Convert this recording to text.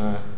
Uh,